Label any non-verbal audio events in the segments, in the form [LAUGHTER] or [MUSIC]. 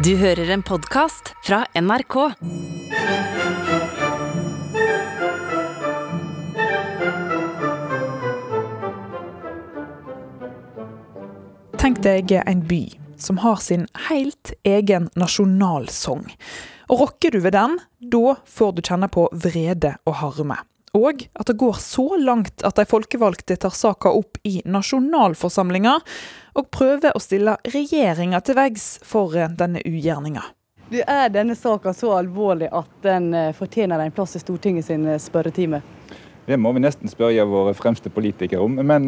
Du hører en podkast fra NRK. Tenk deg en by som har sin helt egen nasjonalsang. Og rokker du ved den, da får du kjenne på vrede og harme. Og at det går så langt at de folkevalgte tar saka opp i nasjonalforsamlinga, og prøver å stille regjeringa til veggs for eh, denne ugjerninga. Du, Er denne saka så alvorlig at den eh, fortjener en plass i Stortinget sin eh, spørretime? Det må vi nesten spørre våre fremste politikere om. Men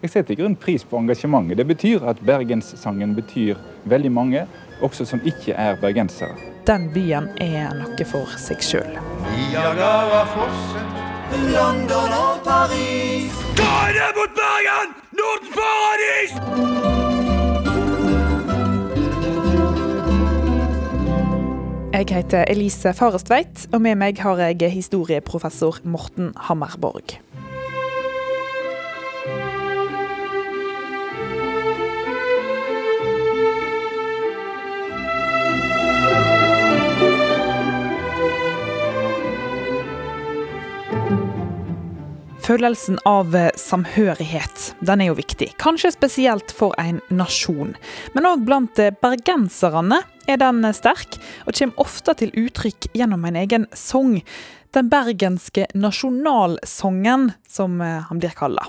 jeg setter i grunn pris på engasjementet. Det betyr at bergenssangen betyr veldig mange, også som ikke er bergensere. Den byen er noe for seg sjøl. Niagarafossen, London og Paris. Ta det mot Bergen! Nordens paradis! Jeg heter Elise Farestveit, og med meg har jeg historieprofessor Morten Hammerborg. Følelsen av eh, samhørighet den er jo viktig, kanskje spesielt for en nasjon. Men òg blant eh, bergenserne er den eh, sterk, og kommer ofte til uttrykk gjennom en egen sang. Den bergenske nasjonalsangen, som han blir kalla.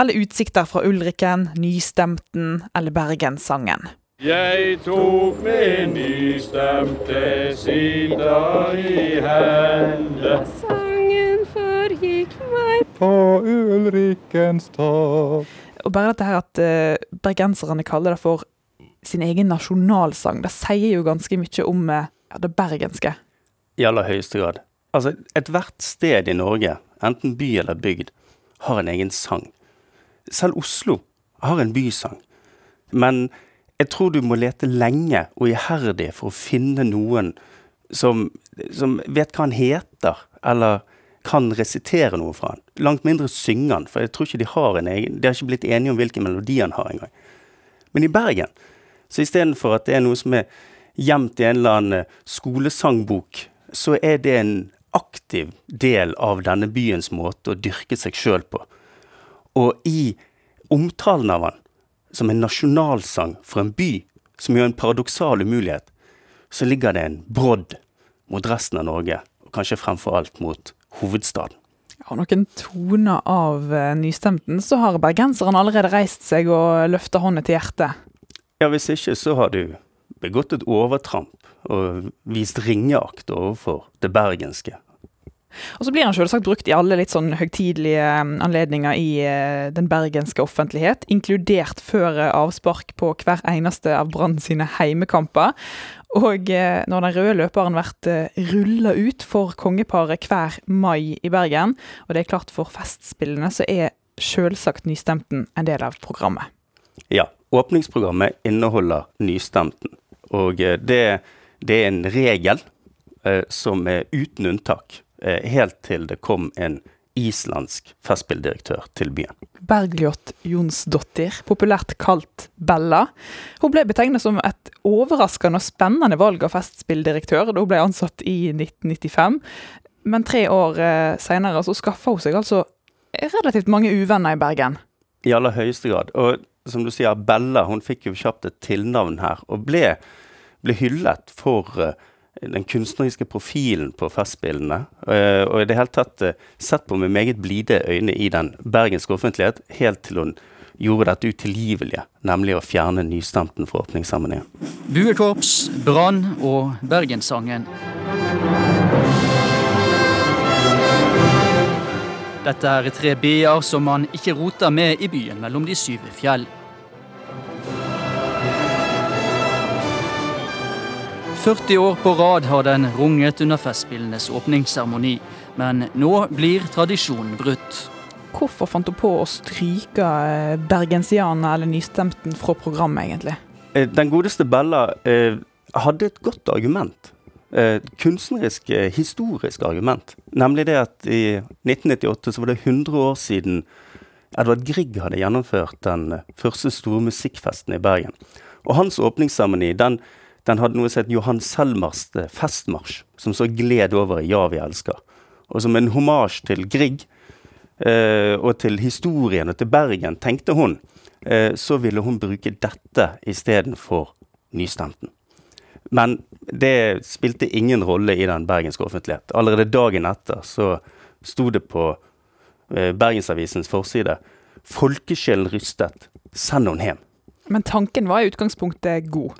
Eller utsikter fra Ulriken, Nystemten eller Bergenssangen. Jeg tok min nystemte sider i hende. Ulrikkens topp. Og bare dette her at uh, bergenserne kaller det for sin egen nasjonalsang, det sier jo ganske mye om uh, det bergenske. I aller høyeste grad. Altså, ethvert sted i Norge, enten by eller bygd, har en egen sang. Selv Oslo har en bysang. Men jeg tror du må lete lenge og iherdig for å finne noen som, som vet hva han heter, eller kan resitere noe fra han. Langt mindre synge han, for jeg tror ikke de har en egen De har ikke blitt enige om hvilken melodi han har engang. Men i Bergen, så istedenfor at det er noe som er gjemt i en eller annen eh, skolesangbok, så er det en aktiv del av denne byens måte å dyrke seg sjøl på. Og i omtalen av han som en nasjonalsang for en by, som jo er en paradoksal umulighet, så ligger det en brodd mot resten av Norge, og kanskje fremfor alt mot hovedstaden. Og noen toner av eh, nystemten, så har bergenseren allerede reist seg og løfta hånda til hjertet. Ja, hvis ikke så har du begått et overtramp og vist ringeakt overfor det bergenske. Og så blir han selvsagt brukt i alle litt sånn høgtidelige eh, anledninger i eh, den bergenske offentlighet, inkludert før avspark på hver eneste av Brann sine heimekamper. Og nå når den røde løperen vært rulla ut for kongeparet hver mai i Bergen, og det er klart for festspillene, så er selvsagt Nystemten en del av programmet. Ja, åpningsprogrammet inneholder nystemten, og eh, det, det er en regel eh, som er uten unntak, eh, helt til det kom en islandsk festspilldirektør til byen. Bergljot Jonsdottir, populært kalt Bella. Hun ble betegnet som et overraskende og spennende valg av festspilldirektør da hun ble ansatt i 1995. Men tre år eh, senere så skaffa hun seg altså relativt mange uvenner i Bergen. I aller høyeste grad. Og som du sier, Bella hun fikk jo kjapt et tilnavn her, og ble, ble hyllet for eh, den kunstneriske profilen på Festspillene. eh, og i det hele tatt sett på med meget blide øyne i den bergenske offentlighet, helt til hun gjorde dette utilgivelige, nemlig å fjerne nystemten fra åpningsseremonien. Buekorps, Brann og Bergenssangen. Dette er tre b-er som man ikke roter med i byen mellom de syv fjell. 40 år på rad har den runget under Festspillenes åpningsseremoni, men nå blir tradisjonen brutt. Hvorfor fant hun på å stryke eh, bergensianer eller nystemten fra programmet, egentlig? Eh, Den godeste Bella eh, hadde et godt argument. Eh, kunstnerisk, historisk argument. Nemlig det at i 1998 så var det 100 år siden Edvard Grieg hadde gjennomført den første store musikkfesten i Bergen. Og hans åpningsseremoni den, Den hadde noe som het Johan Selmers festmarsj, som så gled over i Ja, vi elsker. Og som en homasj til Grieg og til historien og til Bergen, tenkte hun, eh, så ville hun bruke dette istedenfor nystemten. Men det spilte ingen rolle i den bergenske offentlighet. Allerede dagen etter så sto det på eh, Bergensavisens forside 'Folkesjelen rystet, send henne hjem'. Men tanken var i utgangspunktet god.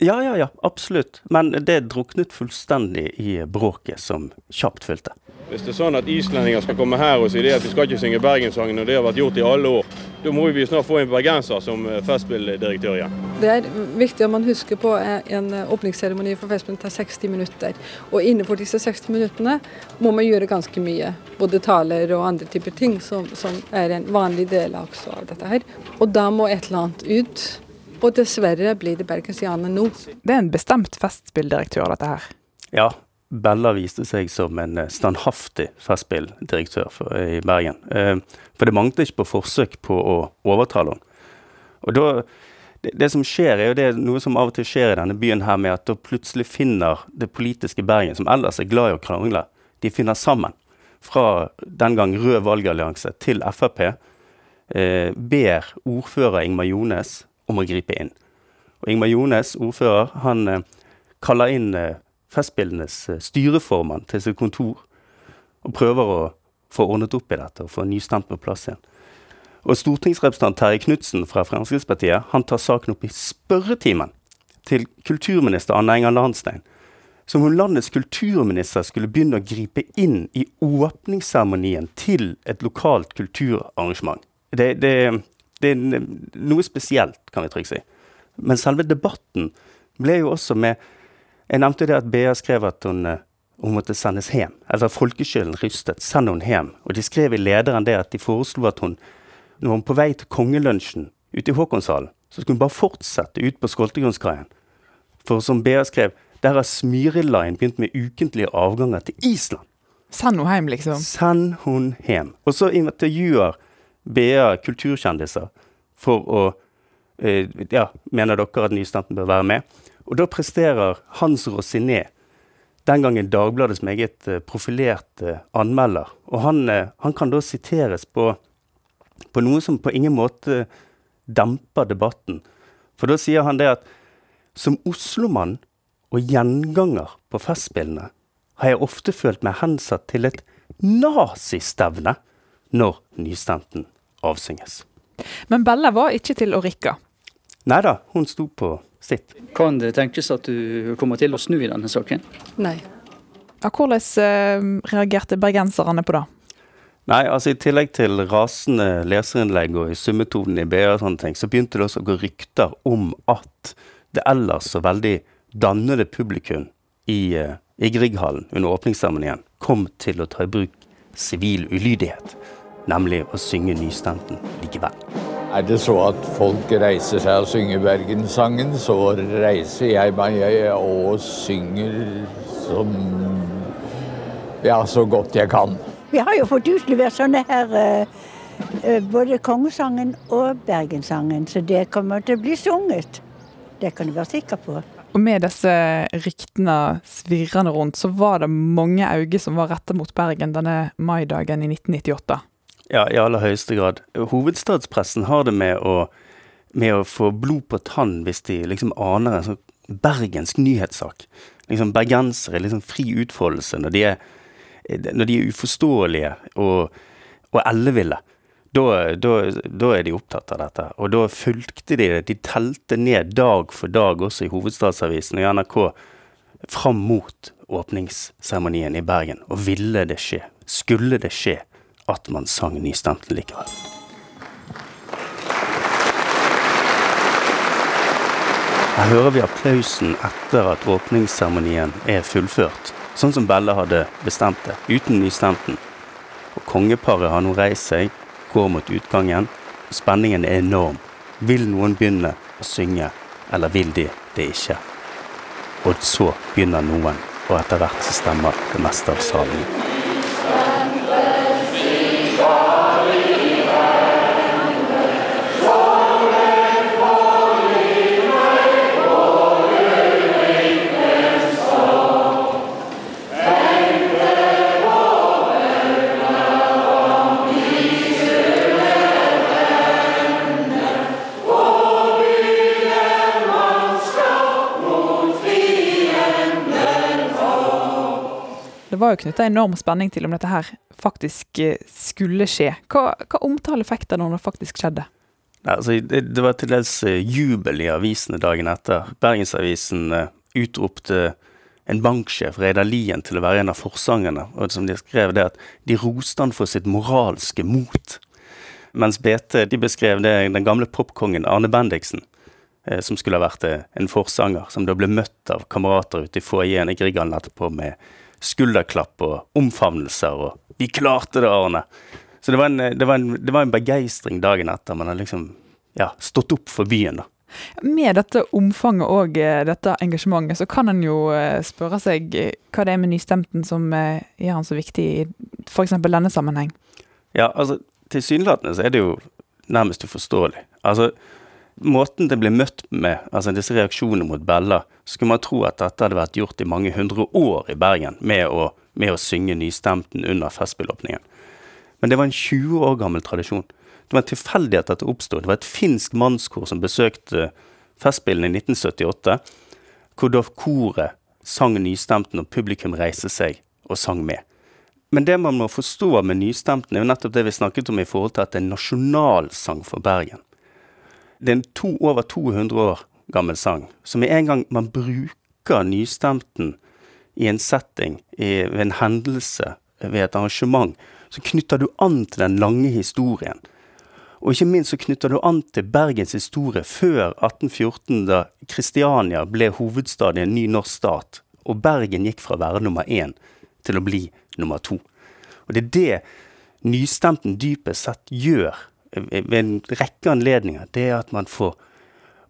Ja, ja, ja, absolutt. Men det druknet fullstendig i bråket som kjapt fulgte. Hvis det er sånn at islendinger skal komme her og si det at vi skal ikke synge Bergenssangen, og det har vært gjort i alle år, da må vi snart få en bergenser som eh, festspilldirektør igjen. Det er viktig at man husker på at en åpningsseremoni for Festspillen tar 60 minutter. Og innenfor disse 60 minuttene må man gjøre ganske mye. Både taler og andre typer ting som, som er en vanlig del også av dette her. Og da må et eller annet ut. Og dessverre blir det bergensianer nå. Det er en bestemt festspilldirektør, dette her. Ja, Bella viste seg som en eh, standhaftig festspilldirektør i Bergen. Eh, for det manglet ikke på forsøk på å overtale henne. Og da, det, det, som skjer, er jo det noe som av og til skjer i denne byen her, med at da plutselig finner det politiske Bergen, som ellers er glad i å krangle, de finner sammen. Fra den gang Rød valgallianse til Frp. Eh, ber ordfører Ingmar Jones om å gripe inn. Og Ingmar Jones, ordfører, han eh, kaller inn eh, Festspillenes eh, styreformann til sitt kontor og prøver å få ordnet opp i dette og få nystemt på plass igjen. Og stortingsrepresentant Terje Knutsen fra Fremskrittspartiet han tar saken opp i spørretimen til kulturminister Anne Enger Landstein. Som om landets kulturminister skulle begynne å gripe inn i åpningsseremonien til et lokalt kulturarrangement. Det, det, det er noe spesielt, kan vi trygt si. Men selve debatten ble jo også med Jeg nevnte det at BA skrev at hun, eh, hun måtte sendes hjem. Altså folkeskylden rystet. Send henne hjem. Og de skrev i lederen det at de foreslo at hun, når hun på vei til kongelunsjen ute i Håkonshallen, så skulle hun bare fortsette ut på Skoltegrunnskaien. For som BA skrev, der har Smyriline begynt med ukentlige avganger til Island. Send henne hjem, liksom. Send hun hjem. Og så intervjuer BA kulturkjendiser for å eh, Ja, mener dere at nystemten bør være med? Og da presterer Hans Rosiné, den gangen Dagbladets meget eh, profilerte anmelder, og han, eh, han kan da siteres på, på noe som på ingen måte demper debatten. For da sier han det at som oslomann og gjenganger på Festspillene har jeg ofte følt meg hensatt til et nazistevne når nystemten avsynges. Men Bella var ikke til å rikke. Nei da, hun sto på sitt. Kan det tenkes at du kommer til å snu i denne saken? Nei. Ja, hvordan eh, reagerte bergenserne på det? Nei, altså I tillegg til rasende leserinnlegg og i summetonen i BA, og sånne ting, så begynte det også å gå rykter om at det ellers så veldig dannede publikum i, uh, i Grieghallen under åpningsseremonien kom til å ta i bruk sivil ulydighet nemlig å synge nystemten likevel. Er det så at folk reiser seg og synger Bergenssangen, så reiser jeg meg og synger som ja, så godt jeg kan. Vi har jo fått utlevert sånne her uh, både kongesangen og Bergenssangen, så det kommer til å bli sunget. Det kan du være sikker på. Og med disse ryktene svirrende rundt, så var det mange øyne som var retta mot Bergen denne maidagen i 1998. Ja, i aller høyeste grad. Hovedstadspressen har det med å, med å få blod på tann hvis de liksom aner en sånn bergensk nyhetssak. Liksom Bergensere er liksom fri utfoldelse når de er, når de er uforståelige og, og elleville. Da, da, da, er de opptatt av dette. Og da fulgte de det. De telte ned dag for dag, også i Hovedstadsavisen og i NRK, fram mot åpningsseremonien i Bergen. Og ville det skje? Skulle det skje? At man sang nystemten likevel. Her hører vi applausen etter at åpningsseremonien er fullført, sånn som Belle hadde bestemt det, uten nystemten. Og kongeparet har nå reist seg, går mot utgangen. og Spenningen er enorm. Vil noen begynne å synge, eller vil de det ikke? Og så begynner noen, og etter hvert så stemmer det meste av salen. Var jo knytta enorm spenning til om dette her faktisk eh, skulle skje. Hva, hva omtale fikk det når det faktisk skjedde? Nei, altså, det, var til dels eh, jubel i avisene dagen etter. Bergensavisen uh, utropte en banksjef, Reidar Lien, til å være en av forsangerne. Og som de skrev det at de roste han for sitt moralske mot. Mens BT de beskrev det den gamle popkongen Arne Bendiksen, eh, som skulle ha vært eh, en forsanger, som da ble møtt av kamerater ute i foajeen i Grieghallen etterpå med skulderklapp og omfavnelser og 'Vi klarte det, Arne'. Så det var en, det var en, det var en begeistring dagen etter. Man har liksom ja, stått opp for byen, da. Med dette omfanget og eh, dette engasjementet, så kan en jo eh, spørre seg eh, hva det er med nystemten som gjør han så viktig i f.eks. denne sammenheng? Ja, altså tilsynelatende så er det jo nærmest uforståelig. Altså, måten det ble møtt med, altså disse reaksjonene mot Bella, skulle man tro at dette hadde vært gjort i mange hundre år i Bergen, med å, med å synge nystemten under Festspillåpningen. Men det var en 20 år gammel tradisjon. Det var en tilfeldighet at det oppsto. Det var et finsk mannskor som besøkte Festspillene i 1978, hvor da koret sang nystemten, og publikum reiste seg og sang med. Men det man må forstå med nystemten, er jo nettopp det vi snakket om i forhold til at det er en nasjonalsang for Bergen. Det er en to, over 200 år gammel sang, så med en gang man bruker nystemten i en setting, i, ved en hendelse, ved et arrangement, så knytter du an til den lange historien. Og ikke minst så knytter du an til Bergens historie før 1814, da Kristiania ble hovedstad i en ny norsk stat, og Bergen gikk fra å være nummer én til å bli nummer to. Og det er det nystemten dypest sett gjør ved en rekke anledninger. Det er at man får,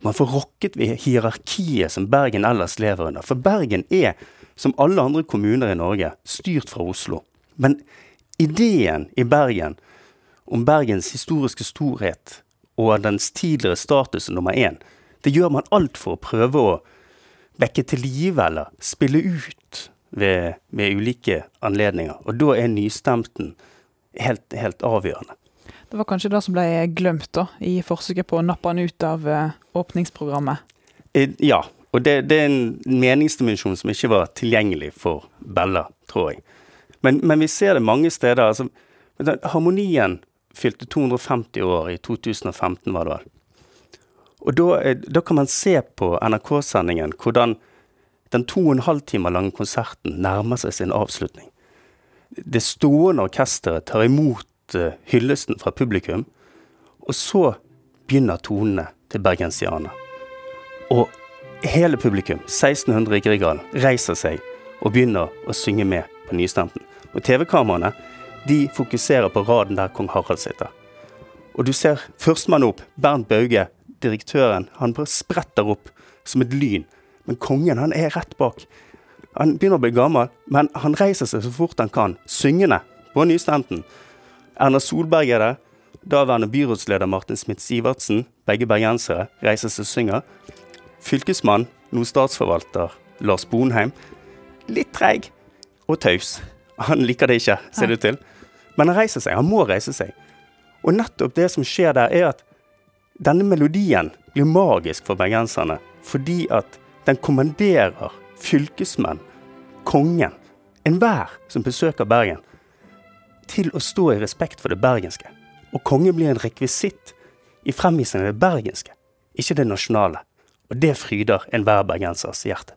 man får rokket ved hierarkiet som Bergen ellers lever under. For Bergen er, som alle andre kommuner i Norge, styrt fra Oslo. Men ideen i Bergen om Bergens historiske storhet og dens tidligere status nummer én, det gjør man alt for å prøve å vekke til live eller spille ut ved, ved, ulike anledninger. Og da er nystemten helt, helt, avgjørende. Det var kanskje det som ble glemt da, i forsøket på å nappe han ut av uh, åpningsprogrammet? Eh, ja, og det, det, er en meningsdimensjon som ikke var tilgjengelig for Bella, tror jeg. Men, men vi ser det mange steder. altså Harmonien fylte 250 år i 2015, var det vel. Og da, eh, da kan man se på NRK-sendingen hvordan den to og en halv time lange konserten nærmer seg sin avslutning. Det stående orkesteret tar imot uh, hyllesten fra publikum, og så begynner tonene til bergensianerne. Og hele publikum, 1600 i Grieghallen, reiser seg og begynner å synge med på nystemten. Og TV-kameraene de fokuserer på raden der kong Harald sitter. Og du ser førstemann opp, Bernt Bauge, direktøren, han bare spretter opp som et lyn men kongen han er rett bak. Han begynner å bli gammel, men han reiser seg så fort han kan, syngende på nystemten. Erna Solberg er der. Daværende byrådsleder Martin Smith-Sivertsen, begge bergensere, reiser seg og synger. Fylkesmann, nå statsforvalter Lars Bonheim, litt treig og taus. Han liker det ikke, ser det ut til. Men han reiser seg. Han må reise seg. Og nettopp det som skjer der, er at denne melodien blir magisk for bergenserne fordi at den kommanderer fylkesmenn, kongen, enhver som besøker Bergen, til å stå i respekt for det bergenske. Og konge blir en rekvisitt i fremvisningen av det bergenske, ikke det nasjonale. Og det fryder enhver bergensers hjerte.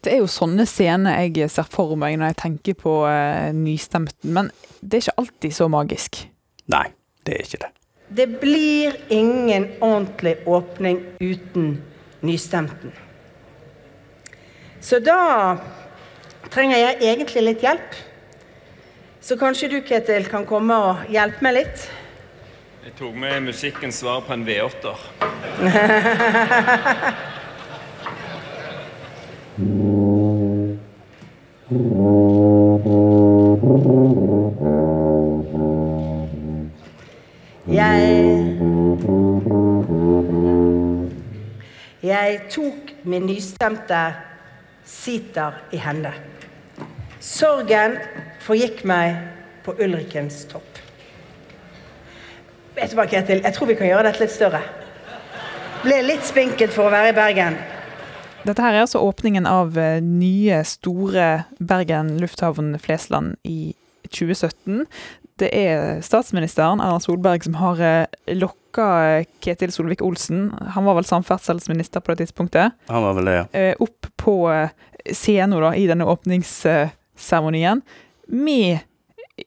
Det er jo sånne scener jeg ser for meg når jeg tenker på uh, nystemten, men det er ikke alltid så magisk. Nei, det er ikke det. Det blir ingen ordentlig åpning uten nystemten. Så da trenger jeg egentlig litt hjelp. Så kanskje du, Ketil, kan komme og hjelpe meg litt? Jeg tok med musikkens svar på en V8-er. Jeg Jeg tok min nystemte sitar i hende. Sorgen forgikk meg på Ulrikens topp. Vet du hva, Ketil? Jeg tror vi kan gjøre dette litt større. Ble litt spinkelt for å være i Bergen. Dette her er altså åpningen av eh, nye, store Bergen lufthavn Flesland i 2017. Det er statsministeren, Erna Solberg, som har eh, lokka eh, Ketil Solvik-Olsen, han var vel samferdselsminister på det tidspunktet, Han var vel det, ja. eh, opp på scenen da, i denne åpningsseremonien med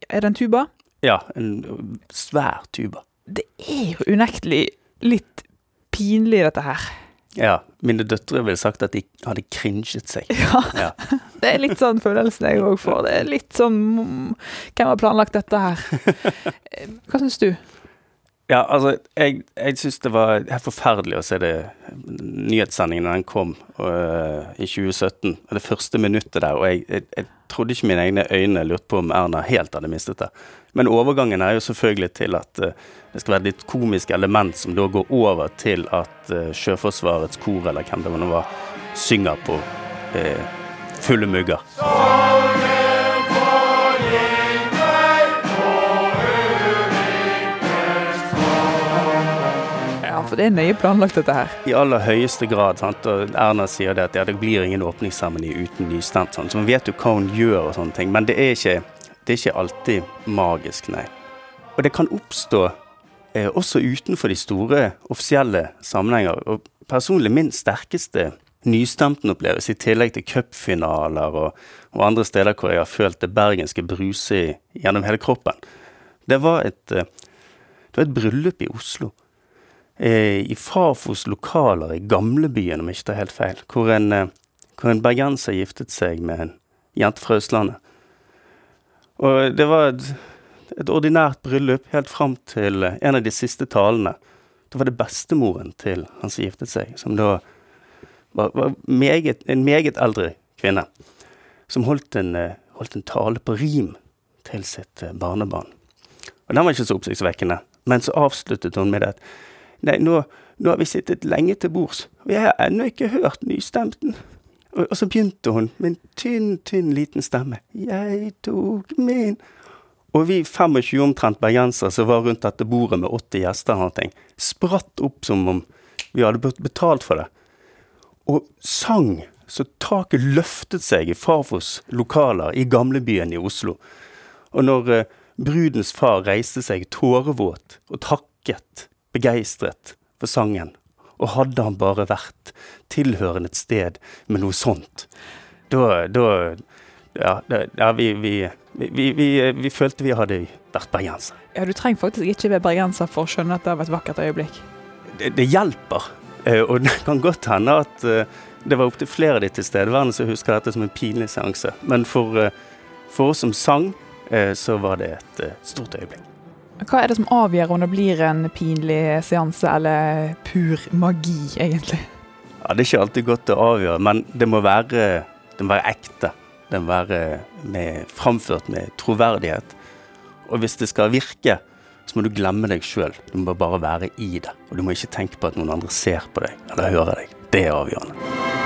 Er det en tuba? Ja, en svær tuba. Det er jo unektelig litt pinlig, dette her. Ja, mine døtre ville sagt at de hadde cringet seg. [LAUGHS] Ja. Ja. Det er litt sånn følelsen jeg òg får. Det er litt sånn mm, Hvem har planlagt dette her? [LAUGHS] Hva syns du? Ja, altså, jeg, jeg syns det var helt forferdelig å se det nyhetssendingen da den kom uh, i 2017. og Det første minuttet der, og jeg, jeg, jeg trodde ikke mine egne øyne lurte på om Erna helt hadde mistet det. Men overgangen er jo selvfølgelig til at uh, det skal være et litt komisk element som da går over til at uh, Sjøforsvarets kor, eller hvem det nå var, synger på fulle mugger. Ja, for det er nøye planlagt, dette her. I aller høyeste grad. Sant? Og Erna sier det at ja, det blir ingen åpningsseremoni uten nystemt. Sant? Så man vet jo hva hun gjør og sånne ting. Men det er ikke, det er ikke alltid magisk, nei. Og det kan oppstå eh, også utenfor de store offisielle sammenhenger. Og personlig min sterkeste nystemten-opplevelse, i tillegg til cupfinaler og, og andre steder hvor jeg har følt det bergenske bruse gjennom hele kroppen, det var et, eh, det var et bryllup i Oslo i Fafos lokaler i gamlebyen, om jeg ikke tar helt feil, hvor en, eh, hvor en bergenser giftet seg med en jente fra Østlandet. Og det var et, et ordinært bryllup helt fram til eh, en av de siste talene. Da var det bestemoren til han som giftet seg, som da var, var meget, en meget eldre kvinne, som holdt en, eh, holdt en tale på rim til sitt eh, barnebarn. Og den var ikke så oppsiktsvekkende, men så avsluttet hun med det at Nei, nå, nå har vi sittet lenge til bords, og jeg har ennå ikke hørt nystemten. Og, og så begynte hun med en tynn, tynn liten stemme. Jeg tok min Og vi 25 omtrent bergensere som var rundt dette bordet med 80 gjester, og ting, spratt opp som om vi hadde betalt for det. Og sang så taket løftet seg i Fafos lokaler i gamlebyen i Oslo. Og når eh, brudens far reiste seg tårevåt og takket begeistret for sangen, og hadde han bare vært tilhørende et sted med noe sånt, da, da Ja, da, ja vi, vi, vi, vi, vi følte vi hadde vært bergensere. Ja, Du trenger faktisk ikke være bergenser for å skjønne at det var et vakkert øyeblikk. det, det hjelper. Eh, og det kan godt hende at eh, det var opptil flere av de tilstedeværende som husker dette som en pinlig seanse. Men for, eh, for oss som sang, så var det et stort øyeblikk. Hva er det som avgjør om det blir en pinlig seanse eller pur magi, egentlig? Ja, Det er ikke alltid godt å avgjøre, men det må være, det må være ekte. Det må være med, framført med troverdighet. Og hvis det skal virke, så må du glemme deg sjøl. Du må bare være i det. Og du må ikke tenke på at noen andre ser på deg eller hører deg. Det er avgjørende.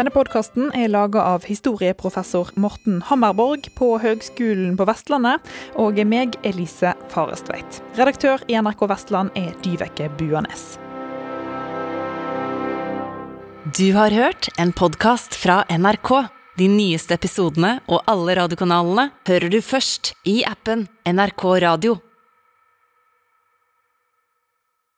Denne podkasten er laga av historieprofessor Morten Hammerborg på Høgskolen på Vestlandet, og meg, Elise Farestveit. Redaktør i NRK Vestland er Dyveke Buanes. Du har hørt en podkast fra NRK. De nyeste episodene og alle radiokanalene hører du først i appen NRK Radio.